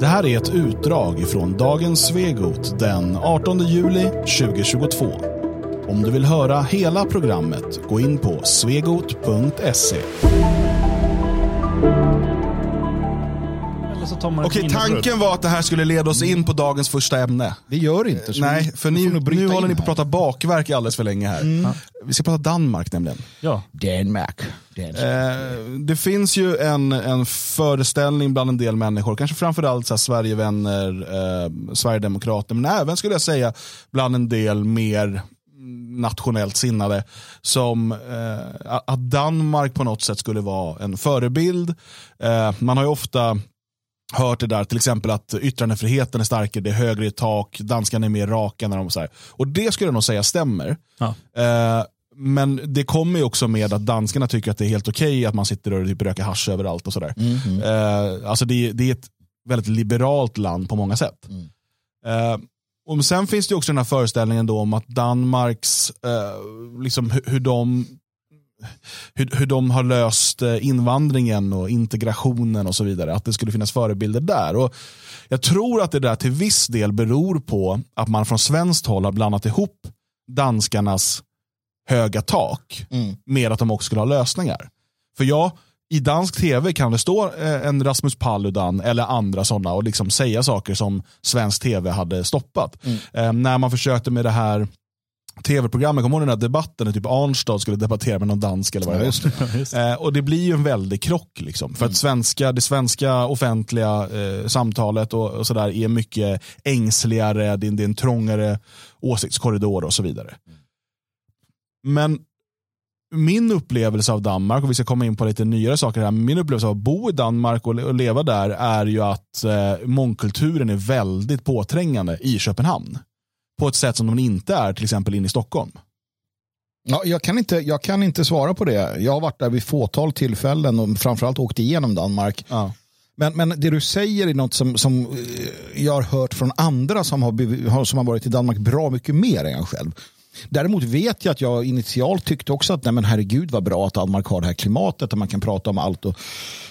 Det här är ett utdrag ifrån dagens Svegot den 18 juli 2022. Om du vill höra hela programmet, gå in på svegot.se. Okej, tanken var att det här skulle leda oss in på dagens första ämne. Det gör inte. Så Nej, för ni, nu håller ni på att prata bakverk alldeles för länge här. Vi ska prata Danmark nämligen. Ja. Danmark. Eh, det finns ju en, en föreställning bland en del människor, kanske framförallt så här Sverigevänner, eh, Sverigedemokrater, men även skulle jag säga bland en del mer nationellt sinnade, som eh, att Danmark på något sätt skulle vara en förebild. Eh, man har ju ofta hört det där, till exempel att yttrandefriheten är starkare, det är högre i tak, danskarna är mer raka. När de, så här. Och det skulle jag nog säga stämmer. Ja. Eh, men det kommer ju också med att danskarna tycker att det är helt okej att man sitter och typ röker hasch överallt och sådär. Eh, alltså det, det är ett väldigt liberalt land på många sätt. Eh, och sen finns det också den här föreställningen då om att Danmarks, eh, liksom hur, hur de hur, hur de har löst eh, invandringen och integrationen och så vidare. Att det skulle finnas förebilder där. Och jag tror att det där till viss del beror på att man från svenskt håll har blandat ihop danskarnas höga tak Mm. med att de också skulle ha lösningar. För ja, i dansk tv kan det stå eh, en Rasmus Paludan eller andra sådana och liksom säga saker som svensk tv hade stoppat. Eh, när man försökte med det här tv-programmet, kommer ihåg den här debatten när typ Arnstad skulle debattera med någon dansk eller vad det var? just det. Eh, och det blir ju en väldig krock. Liksom. För att svenska, det svenska offentliga eh, samtalet och, och sådär är mycket ängsligare, det är, det är en trångare åsiktskorridor och så vidare. Men min upplevelse av Danmark, och vi ska komma in på lite nyare saker här, min upplevelse av att bo i Danmark och, leva där är ju att eh, mångkulturen är väldigt påträngande i Köpenhamn. På ett sätt som de inte är till exempel inne i Stockholm. Ja, jag, kan inte, jag kan inte svara på det. Jag har varit där vid fåtal tillfällen och framförallt åkt igenom Danmark. Ja. Men, men det du säger är något som, som eh, jag har hört från andra som har- som har varit i Danmark bra mycket mer än jag själv. Däremot vet jag att jag initialt tyckte också att nej men herregud vad bra att Danmark har det här klimatet där man kan prata om allt. Och,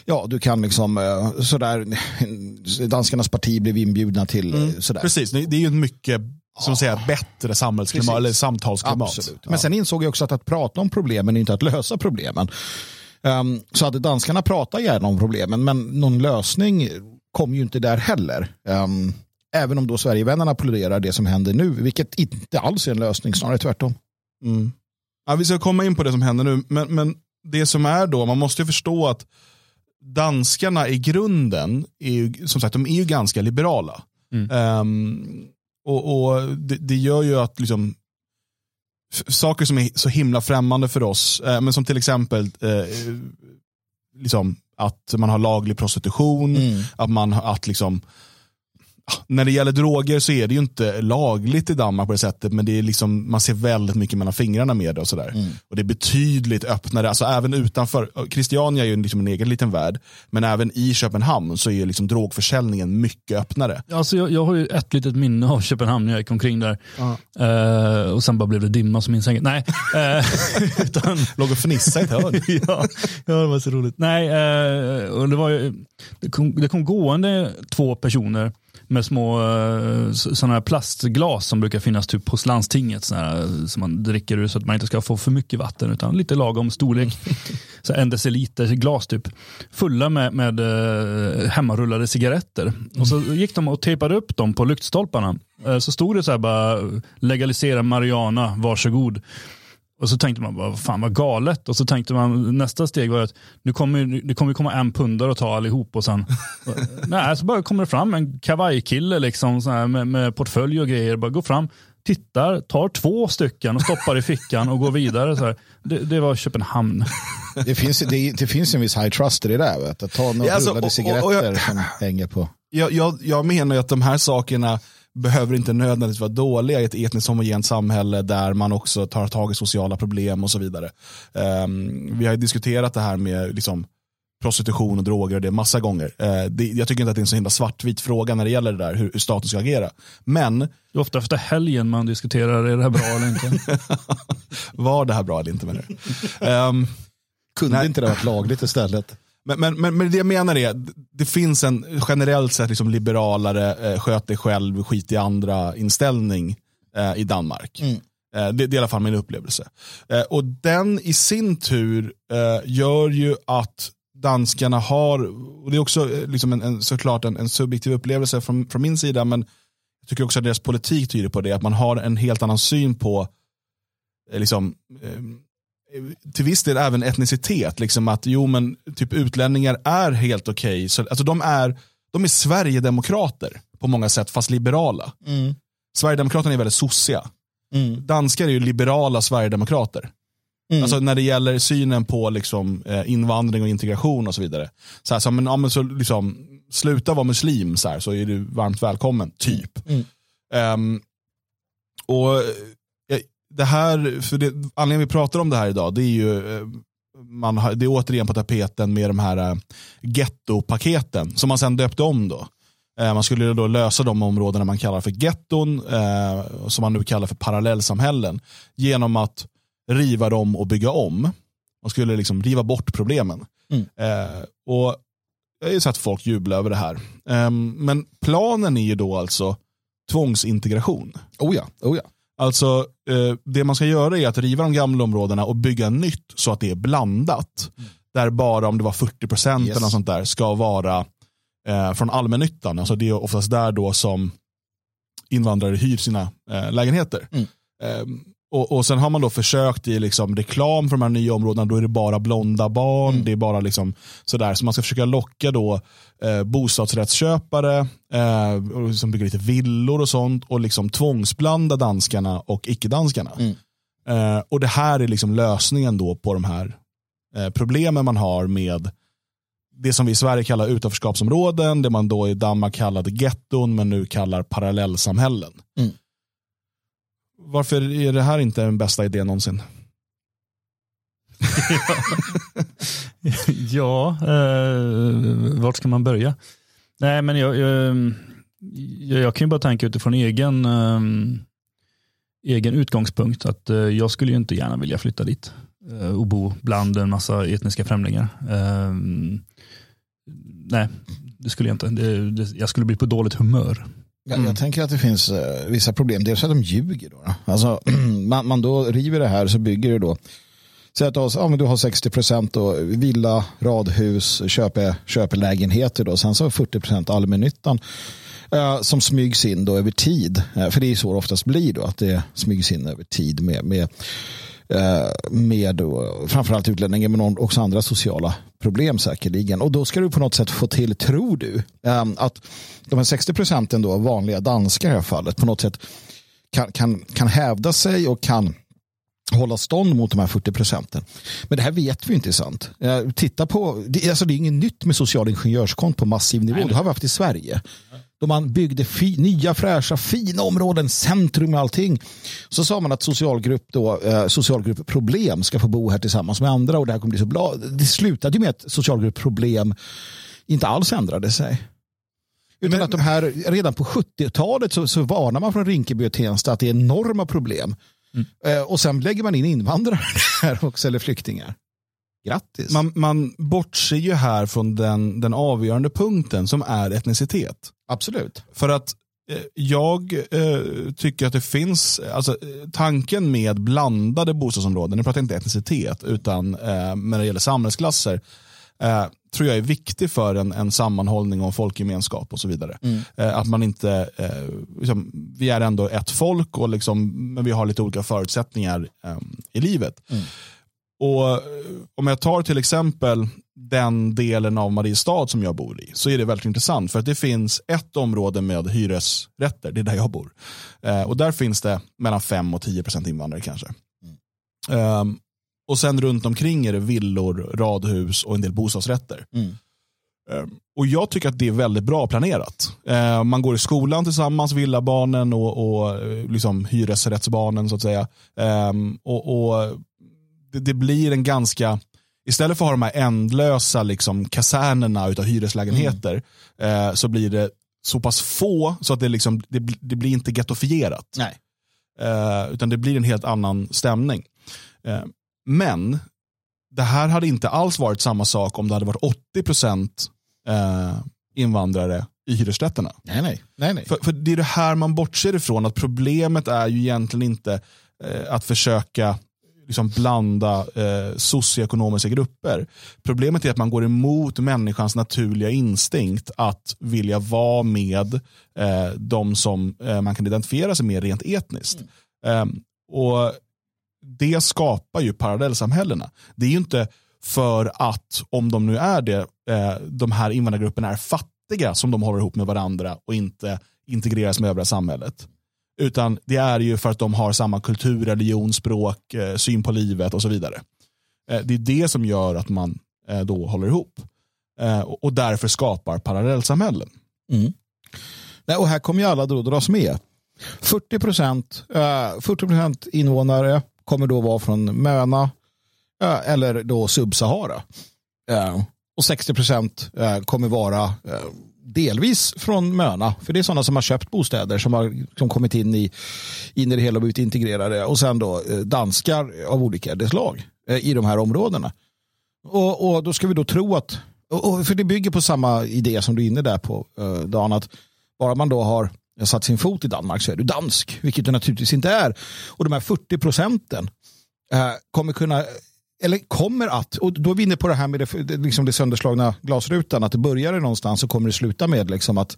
ja, du kan liksom eh, sådär, danskarnas parti blev inbjudna till eh, sådär. Precis, det är ju mycket som säger, bättre samhällsklimat, Precis. eller samtalsklimat. Absolut. Ja. Men sen insåg jag också att att prata om problemen är inte att lösa problemen. Um, så att danskarna pratar gärna om problemen, men någon lösning kom ju inte där heller. Um, även om då Sverigevännerna applåderar det som händer nu, vilket inte alls är en lösning, snarare tvärtom. Mm. Ja, vi ska komma in på det som händer nu, men, men det som är då, man måste ju förstå att danskarna i grunden, är ju, som sagt, de är ju ganska liberala. Ehm, och och det, det gör ju att liksom, saker som är så himla främmande för oss, eh, men som till exempel eh, liksom, att man har laglig prostitution, att man att liksom när det gäller droger så är det ju inte lagligt i Danmark på det sättet, men det är liksom, man ser väldigt mycket mellan fingrarna med det och sådär. Och det är betydligt öppnare, alltså även utanför, Christiania är ju liksom en egen liten värld, men även i Köpenhamn så är ju liksom drogförsäljningen mycket öppnare. Alltså jag, jag har ju ett litet minne av Köpenhamn när jag gick omkring där. Eh, och sen bara blev det dimma som minns. Nej. Eh, utan, Låg och fnissade i ett hörn. ja, ja, det var så roligt. Nej, eh, och det, var ju, det, kom, det kom gående två personer med små eh, sådana här plastglas som brukar finnas typ hos landstinget. Såna här, som man dricker ur så att man inte ska få för mycket vatten utan lite lagom storlek. så en deciliter glas typ. Fulla med, med eh, hemmarullade cigaretter. Och så gick de och tejpade upp dem på lyktstolparna. Eh, så stod det så här bara legalisera marijuana, varsågod. Och så tänkte man, vad fan vad galet. Och så tänkte man, nästa steg var att nu kommer, det kommer komma en pundare och ta allihop. Och sen, nej, så bara kommer det fram en kavajkille liksom, så här, med, med portfölj och grejer. Bara går fram, tittar, tar två stycken och stoppar i fickan och går vidare. Så här. Det, det var Köpenhamn. Det finst, det, det finns en viss high trust i det där. Vet? Att ta några Ja, alltså, rullade och- och- cigaretter och jag- som hänger på. Jag, jag, jag menar ju att de här sakerna behöver inte nödvändigtvis vara dåliga i ett etniskt homogent samhälle där man också tar tag i sociala problem och så vidare. Ehm, vi har ju diskuterat det här med liksom, prostitution och droger och det massa gånger. Eh, det, jag tycker inte att det är en så himla svartvit fråga när det gäller det där, hur, hur staten ska agera. Men Det är ofta efter helgen man diskuterar, är det här bra eller inte? var det här bra eller inte menar du? Ehm, Kunde Nej. inte det ha varit lagligt istället? Men, men, men, men det jag menar är, det finns en generellt sett liksom liberalare, eh, sköt dig själv, skit i andra inställning eh, i Danmark. Mm. Eh, det, det är i alla fall min upplevelse. Eh, och den i sin tur eh, gör ju att danskarna har, och det är också eh, liksom en, en, såklart en, en subjektiv upplevelse från, från min sida, men jag tycker också att deras politik tyder på det, att man har en helt annan syn på eh, liksom, till viss del även etnicitet. Liksom att jo men typ utlänningar är helt okej. Okay. alltså, de, är, de är Sverigedemokrater på många sätt fast liberala. Mm. Sverigedemokraterna är väldigt sossiga. Mm. Danskar är ju liberala Sverigedemokrater. Mm. Alltså när det gäller synen på liksom, eh, invandring och integration och så vidare. Så, här, så, men, ja, men så liksom, sluta vara muslim så, här, så är du varmt välkommen, typ. Mm. Um, och det här, för det, anledningen vi pratar om det här idag, det är ju eh, man har, det är återigen på tapeten med de här uh, gettopaketen som man sen döpte om då. Uh, man skulle då lösa de områdena man kallar för getton, som man nu kallar för parallellsamhällen, genom att riva dem och bygga om. Man skulle liksom riva bort problemen. Mm. och Jag har ju sett folk jubla över det här. Um, men planen är ju då alltså tvångsintegration. Oh ja, oh ja. Alltså, eh, det man ska göra är att riva de gamla områdena och bygga nytt så att det är blandat. Mm. Där bara om det var 40 procent yes. eller något sånt där ska vara eh, från allmännyttan. Alltså det är oftast där då som invandrare hyr sina eh, lägenheter. Mm. Och, och sen har man då försökt i liksom reklam för de här nya områdena, då är det bara blonda barn, mm. det är bara liksom sådär. Så man ska försöka locka då eh, bostadsrättsköpare, eh, och liksom bygga lite villor och sånt och liksom tvångsblanda danskarna och icke-danskarna. Mm. Eh, och det här är liksom lösningen då på de här eh, problemen man har med det som vi i Sverige kallar utanförskapsområden, det man då i Danmark kallade getton men nu kallar parallellsamhällen. Mm. Varför är det här inte den bästa idén någonsin? ja, eh, vart ska man börja? Nej, men jag, jag, jag, kan ju bara tänka utifrån egen, eh, egen utgångspunkt att eh, jag skulle ju inte gärna vilja flytta dit eh, och bo bland en massa etniska främlingar. Eh, nej, det skulle jag inte. Det, det, jag skulle bli på dåligt humör. Jag, mm. jag tänker att det finns uh, vissa problem. Dels att de ljuger. Då, Alltså, man, man då river det här så bygger det då. Säg att du har, ja, men du har 60 procent villa, radhus, köpe, köpelägenheter. Då. Sen så 40 procent allmännyttan uh, som smygs in då över tid. Uh, för det är så det oftast blir då, att det smygs in över tid med, med med framförallt utlänningar men också andra sociala problem säkerligen. Och då ska du på något sätt få till, tror du, att de här 60 procenten då vanliga danskar i det här fallet på något sätt kan, kan, kan hävda sig och kan hålla stånd mot de här 40 procenten. Men det här vet vi inte är sant. Titta på, det, alltså det är inget nytt med social ingenjörskonst på massiv nivå. Nej, det har vi haft i Sverige då man byggde nya fräscha fina områden, centrum och allting. Så sa man att socialgrupp, då, eh, socialgrupp problem ska få bo här tillsammans med andra och det här kommer bli så bra. Det slutade ju med att socialgrupp problem inte alls ändrade sig. Utan Men, att de här, redan på 70-talet så, så varnar man från Rinkeby och Tensta att det är enorma problem. Mm. Eh, och sen lägger man in invandrare här också, eller flyktingar. Grattis. Man, man bortser ju här från den, den avgörande punkten som är etnicitet. Absolut. För att eh, jag eh, tycker att det finns, alltså tanken med blandade bostadsområden, nu pratar jag inte etnicitet, utan eh, när det gäller samhällsklasser, eh, tror jag är viktig för en, en sammanhållning och folkgemenskap och så vidare. Mm. Eh, att man inte, eh, liksom, vi är ändå ett folk, och liksom, men vi har lite olika förutsättningar i livet. Mm. Och eh, Om jag tar till exempel den delen av Mariestad som jag bor i så är det väldigt intressant för att det finns ett område med hyresrätter, det är där jag bor. Eh, och där finns det mellan 5 och 10 procent invandrare kanske. Mm. Um, och sen runt omkring är det villor, radhus och en del bostadsrätter. Mm. Um, och Jag tycker att det är väldigt bra planerat. Uh, man går i skolan tillsammans, villabarnen och, och eh, liksom hyresrättsbarnen så att säga. Um, och, och det, det blir en ganska, istället för att ha de här ändlösa liksom, kasernerna av hyreslägenheter mm. eh, så blir det så pass få så att det, liksom, det, det blir inte gettofierat. Nej. Eh, utan det blir en helt annan stämning. Eh, men det här hade inte alls varit samma sak om det hade varit 80 procent eh, invandrare i hyresrätterna. Nej, nej. nej, nej. För, för det är det här man bortser ifrån, att problemet är ju egentligen inte eh, att försöka liksom blanda eh, socioekonomiska grupper. Problemet är att man går emot människans naturliga instinkt att vilja vara med eh, de som eh, man kan identifiera sig med rent etniskt. Eh, och Det skapar ju parallellsamhällena. Det är ju inte för att, om de nu är det, eh, de här invandrargrupperna är fattiga som de håller ihop med varandra och inte integreras med övriga samhället. Utan det är ju för att de har samma kultur, religion, språk, eh, syn på livet och så vidare. Eh, det är det som gör att man eh, då håller ihop. Och, därför skapar parallellsamhällen. Nej, och här kommer ju alla då dras med. 40 procent, eh, 40% invånare kommer då vara från Möna eller då Subsahara. Och 60 procent eh, kommer vara delvis från Möna. För det är sådana som har köpt bostäder som har som kommit in i, in i det hela och blivit integrerade. Och sen då eh, danskar av olika slag eh, i de här områdena. Och, och då ska vi då tro att, och, och, för det bygger på samma idé som du är inne där på eh, Dan, att bara man då har satt sin fot i Danmark så är du dansk, vilket du naturligtvis inte är. Och de här 40 procenten kommer kunna, eller kommer att, och då är vi inne på det här med det, liksom det sönderslagna glasrutan, att det börjar någonstans och kommer det sluta med liksom att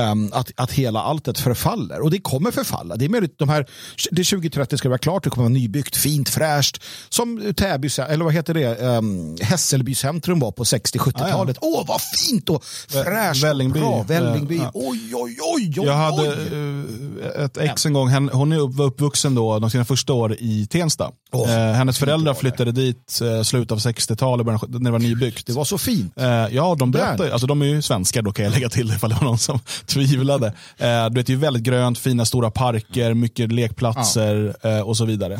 Um, att, att hela alltet förfaller. Och det kommer förfalla. Det är möjligt, de här, det 2030 ska vara klart, det kommer vara nybyggt, fint, fräscht. Som Täby, eller vad heter det, um, Hässelby centrum var på 60-70-talet. Åh, oh, vad fint och fräscht Vällingby. bra. Vällingby. Ja. Oj, oj, oj, oj. Jag hade oj. Ett ex en gång, hon är upp- var uppvuxen då, de sina första år i Tensta. Åh, eh, hennes föräldrar flyttade dit eh, slutet av 60-talet, början av 70 när det var nybyggt. Det var så fint. Eh, ja, de berättar, Där. alltså de är ju svenskar då kan jag lägga till ifall det var någon som tvivlade. Eh, du vet, det är väldigt grönt, fina stora parker, mycket lekplatser eh, och så vidare.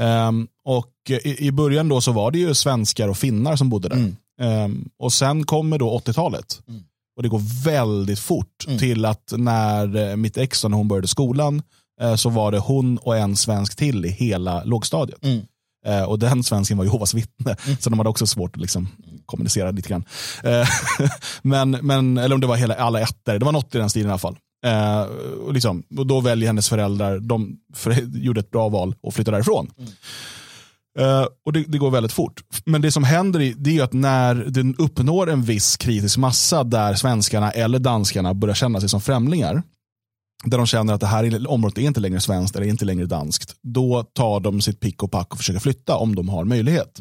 Ehm, och i, i början då så var det ju svenskar och finnar som bodde där. Ehm, och sen kommer då 80-talet. Och det går väldigt fort till att när eh, mitt ex, när hon började skolan, eh, så var det hon och en svensk till i hela lågstadiet. Eh, och den svensken var Jehovas vittne, så de hade också svårt att liksom kommunicera lite grann. Men, men, eller om det var hela, alla ettor, det var något i den stilen i alla fall. Eh, och, liksom, och då väljer hennes föräldrar, de för, gjorde ett bra val och flyttade därifrån. Eh, och det, det går väldigt fort. Men det som händer i, det är att när den uppnår en viss kritisk massa där svenskarna eller danskarna börjar känna sig som främlingar, där de känner att det här är- området är inte längre svenskt eller inte längre danskt, då tar de sitt pick och pack och försöker flytta om de har möjlighet.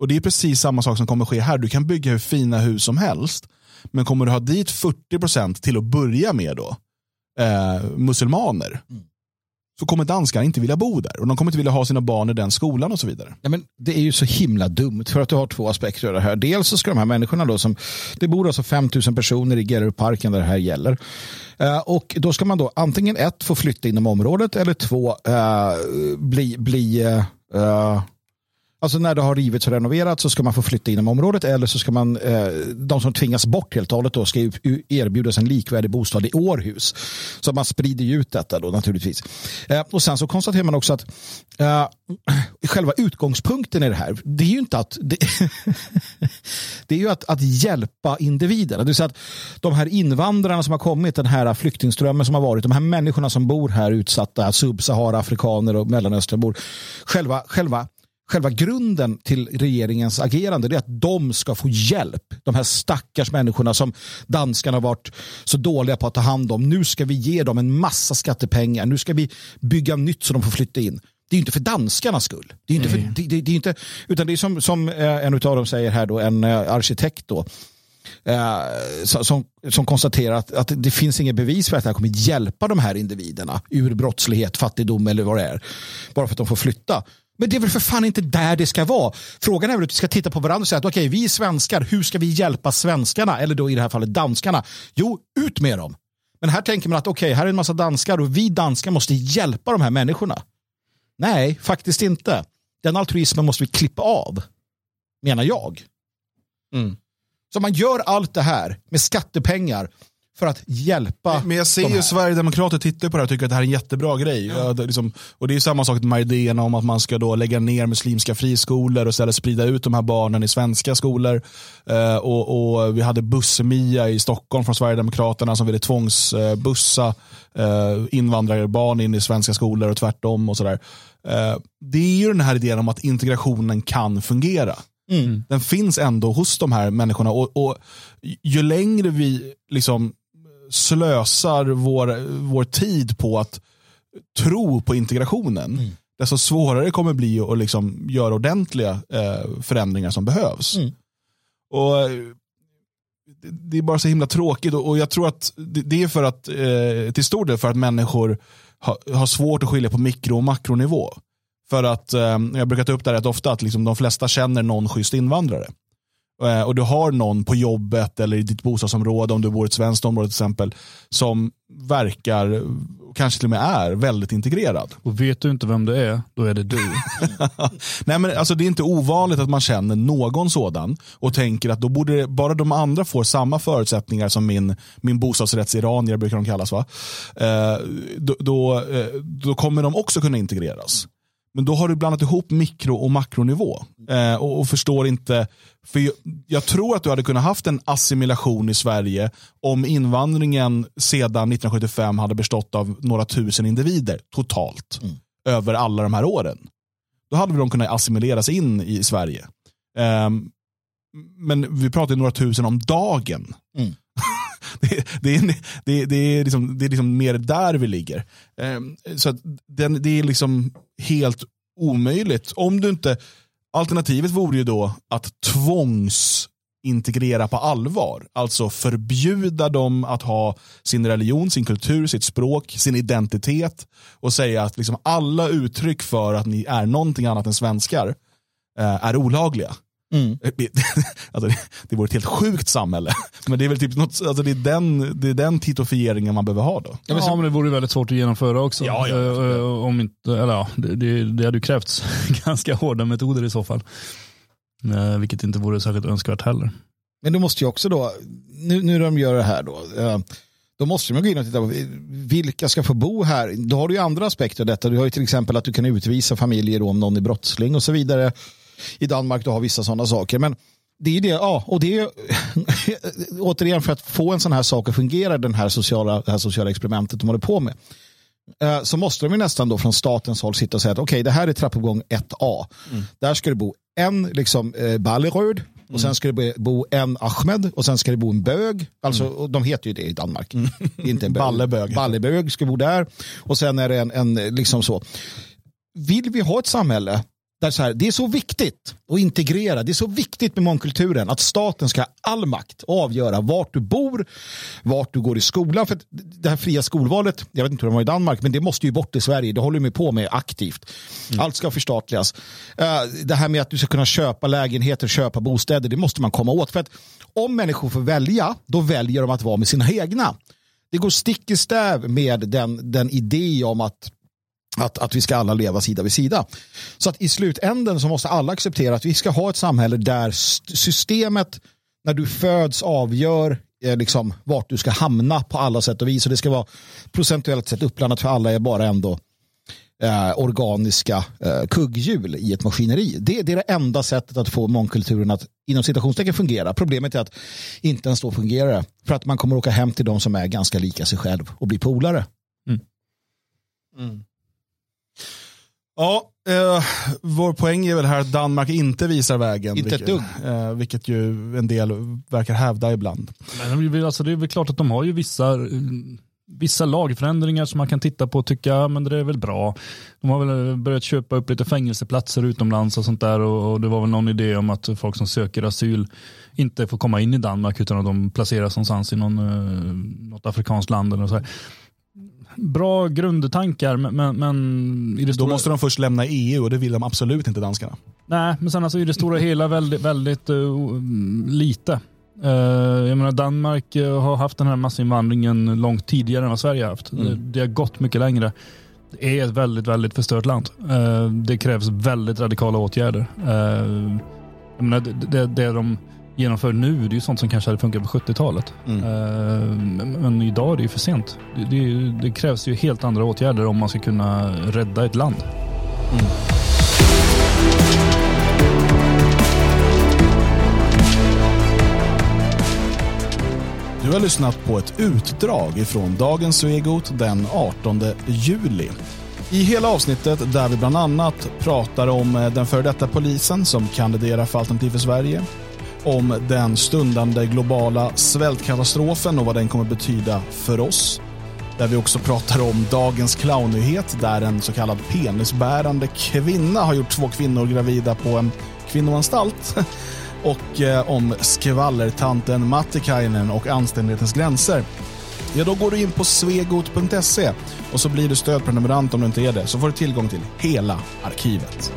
Och Det är precis samma sak som kommer ske här. Du kan bygga hur fina hus som helst, men kommer du ha dit 40% till att börja med då, eh, musulmaner, så kommer danskar inte vilja bo där. Och de kommer inte vilja ha sina barn i den skolan och så vidare. Ja, men det är ju så himla dumt för att du har två aspekter av det här. Dels så ska de här människorna då som, det bor alltså 5000 personer i Gellerudparken där det här gäller. Eh, och då ska man då antingen ett få flytta inom området eller två eh, bli, bli eh, eh Alltså när det har rivits och renoverats så ska man få flytta inom området eller så ska man, eh, de som tvingas bort helt och hållet då ska erbjudas en likvärdig bostad i Århus. Så man sprider ju ut detta då naturligtvis. Eh, och sen så konstaterar man också att eh, själva utgångspunkten i det här, det är ju inte att det, det är ju att, att hjälpa individerna. Det vill säga att de här invandrarna som har kommit, den här flyktingströmmen som har varit, de här människorna som bor här utsatta, subsahara-afrikaner och mellanösternbor, själva, själva själva grunden till regeringens agerande är att de ska få hjälp. De här stackars människorna som danskarna har varit så dåliga på att ta hand om. Nu ska vi ge dem en massa skattepengar. Nu ska vi bygga nytt så de får flytta in. Det är inte för danskarnas skull. Det är inte för, det, det, det är inte, utan det är som, som eh, en av dem säger här, då, en eh, arkitekt då, eh, som, som, som konstaterar att, att det finns inget bevis för att det här kommer hjälpa de här individerna ur brottslighet, fattigdom eller vad det är. Bara för att de får flytta. Men det är väl för fan inte där det ska vara. Frågan är väl att vi ska titta på varandra och säga att okej, vi är svenskar, hur ska vi hjälpa svenskarna? Eller då i det här fallet danskarna. Jo, ut med dem. Men här tänker man att okej, här är en massa danskar och vi danskar måste hjälpa de här människorna. Nej, faktiskt inte. Den altruismen måste vi klippa av, menar jag. Så man gör allt det här med skattepengar för att hjälpa. Men jag ser ju Sverigedemokrater tittar på det här och tycker att det här är en jättebra grej. Ja. Det, liksom, och det är samma sak med idéerna om att man ska då lägga ner muslimska friskolor och istället sprida ut de här barnen i svenska skolor. Eh, och, och, Vi hade Bussemia i Stockholm från Sverigedemokraterna som ville tvångsbussa eh, invandrarbarn in i svenska skolor och tvärtom. och sådär. Eh, det är ju den här idén om att integrationen kan fungera. Mm. Den finns ändå hos de här människorna. Och, och Ju längre vi liksom slösar vår, vår tid på att tro på integrationen, mm. desto svårare det kommer bli att liksom göra ordentliga eh, förändringar som behövs. Mm. Och Det är bara så himla tråkigt och, och jag tror att det, det är för att, eh, till stor del för att människor ha, har svårt att skilja på mikro och makronivå. För att, eh, jag brukar ta upp det rätt ofta, att liksom de flesta känner någon schysst invandrare. Eh, och du har någon på jobbet eller i ditt bostadsområde, om du bor i ett svenskt område till exempel, som verkar, kanske till och med är, väldigt integrerad. Och vet du inte vem det är, då är det du. Nej, men alltså, det är inte ovanligt att man känner någon sådan och tänker att då borde bara de andra får samma förutsättningar som min, min bostadsrättsiranier, brukar de kallas. Va? Eh, då, då, eh, då kommer de också kunna integreras. Men då har du blandat ihop mikro och makronivå. Eh, och, och, förstår inte, för jag, jag, tror att du hade kunnat haft en assimilation i Sverige om invandringen sedan 1975 hade bestått av några tusen individer totalt. Mm. Över alla de här åren. Då hade de kunnat assimileras in i Sverige. Eh, men vi pratar några tusen om dagen. Mm. det, det, är, det, det, är liksom, det är liksom mer där vi ligger. Ehm, så den, det är liksom helt omöjligt. Om du inte, alternativet vore ju då att tvångsintegrera på allvar. Alltså förbjuda dem att ha sin religion, sin kultur, sitt språk, sin identitet och säga att liksom alla uttryck för att ni är någonting annat än svenskar eh, är olagliga. Mm. alltså det, det vore ett helt sjukt samhälle. Men det är väl typ något, alltså det, är den, det är den titofieringen man behöver ha då. Ja, men, men det vore väldigt svårt att genomföra också. Ja, ja, uh, om inte, eller ja, det, det, det hade ju krävts ganska hårda metoder i så fall. Uh, vilket inte vore särskilt önskvärt heller. Men du måste ju också då, nu, nu när de gör det här då, då måste man gå in och titta på vilka ska få bo här. Då har du ju andra aspekter av detta. Du har ju till exempel att du kan utvisa familjer om någon är brottsling och så vidare i Danmark du har vissa sådana saker. Men det är det, ja, och det är återigen för att få en sån här sak att fungera, den här sociala, det här sociala experimentet de håller på med eh, så måste de ju nästan då från statens håll sitta och säga att okej, okay, det här är trappuppgång 1A. Mm. Där ska det bo en liksom, eh, Balleröd och mm. sen ska det bo en Ahmed och sen ska det bo en bög. Alltså, mm. De heter ju det i Danmark. Mm. Inte en bög. Ballebög. Ballebög ska bo där. Och sen är det en, en liksom så. Vill vi ha ett samhälle där så här, det är så viktigt att integrera, det är så viktigt med mångkulturen att staten ska ha all makt att avgöra vart du bor, vart du går i skolan. För det här fria skolvalet, jag vet inte hur det var i Danmark, men det måste ju bort i Sverige. Det håller vi på med aktivt. Mm. Allt ska förstatligas. Eh, det här med att du ska kunna köpa lägenheter, köpa bostäder, det måste man komma åt. För att om människor får välja, då väljer de att vara med sina egna. Det går stick i stäv med den, den idé om att att, att vi ska alla leva sida vid sida. Så att i slutänden så måste alla acceptera att vi ska ha ett samhälle där systemet när du föds avgör eh, liksom, vart du ska hamna på alla sätt och vis. Och det ska vara procentuellt sett uppblandat för alla är bara ändå eh, organiska eh, kugghjul i ett maskineri. Det, det, är det enda sättet att få mångkulturen att inom citationstecken fungera. Problemet är att inte ens då fungerar det. För att man kommer åka hem till de som är ganska lika sig själv och bli polare. Mm. Mm. Ja, eh, vår poäng är väl här att Danmark inte visar vägen. Inte vilket, ett dugg. Eh, vilket ju en del verkar hävda ibland. Men alltså, det är väl klart att de har ju vissa, vissa lagförändringar som man kan titta på och tycka men det är väl bra. De har väl börjat köpa upp lite fängelseplatser utomlands och sånt där och, och det var väl någon idé om att folk som söker asyl inte får komma in i Danmark utan att de placeras någonstans i någon, eh, något afrikanskt land. Eller så här bra grundtankar men, men i det stora... Då måste de först lämna EU och det vill de absolut inte danskarna. Nej, men sen alltså i det stora hela väldigt, väldigt uh, lite. Uh, jag menar Danmark uh, har haft den här massinvandringen långt tidigare än vad Sverige har haft. Mm. Det, det, har gått mycket längre. Det är ett väldigt, väldigt förstört land. Uh, det krävs väldigt radikala åtgärder. jag menar, det, det, det de genomför nu, det är ju sånt som kanske hade funkat på 70-talet. Mm. Eh, men, men idag är det ju för sent. Det, det, det krävs ju helt andra åtgärder om man ska kunna rädda ett land. Du har lyssnat på ett utdrag ifrån dagens Svegot den 18 juli. I hela avsnittet där vi bland annat pratar om eh, den före detta polisen som kandiderar för Alternativ för Sverige, om den stundande globala svältkatastrofen och vad den kommer betyda för oss. Där vi också pratar om dagens clownnyhet där en så kallad penisbärande kvinna har gjort två kvinnor gravida på en kvinnoanstalt. Och eh, om skvallertanten Mattikainen och anständighetens gränser. Ja, då går du in på svegot.se och så blir du stödprenumerant om du inte är det. Så får du tillgång till hela arkivet.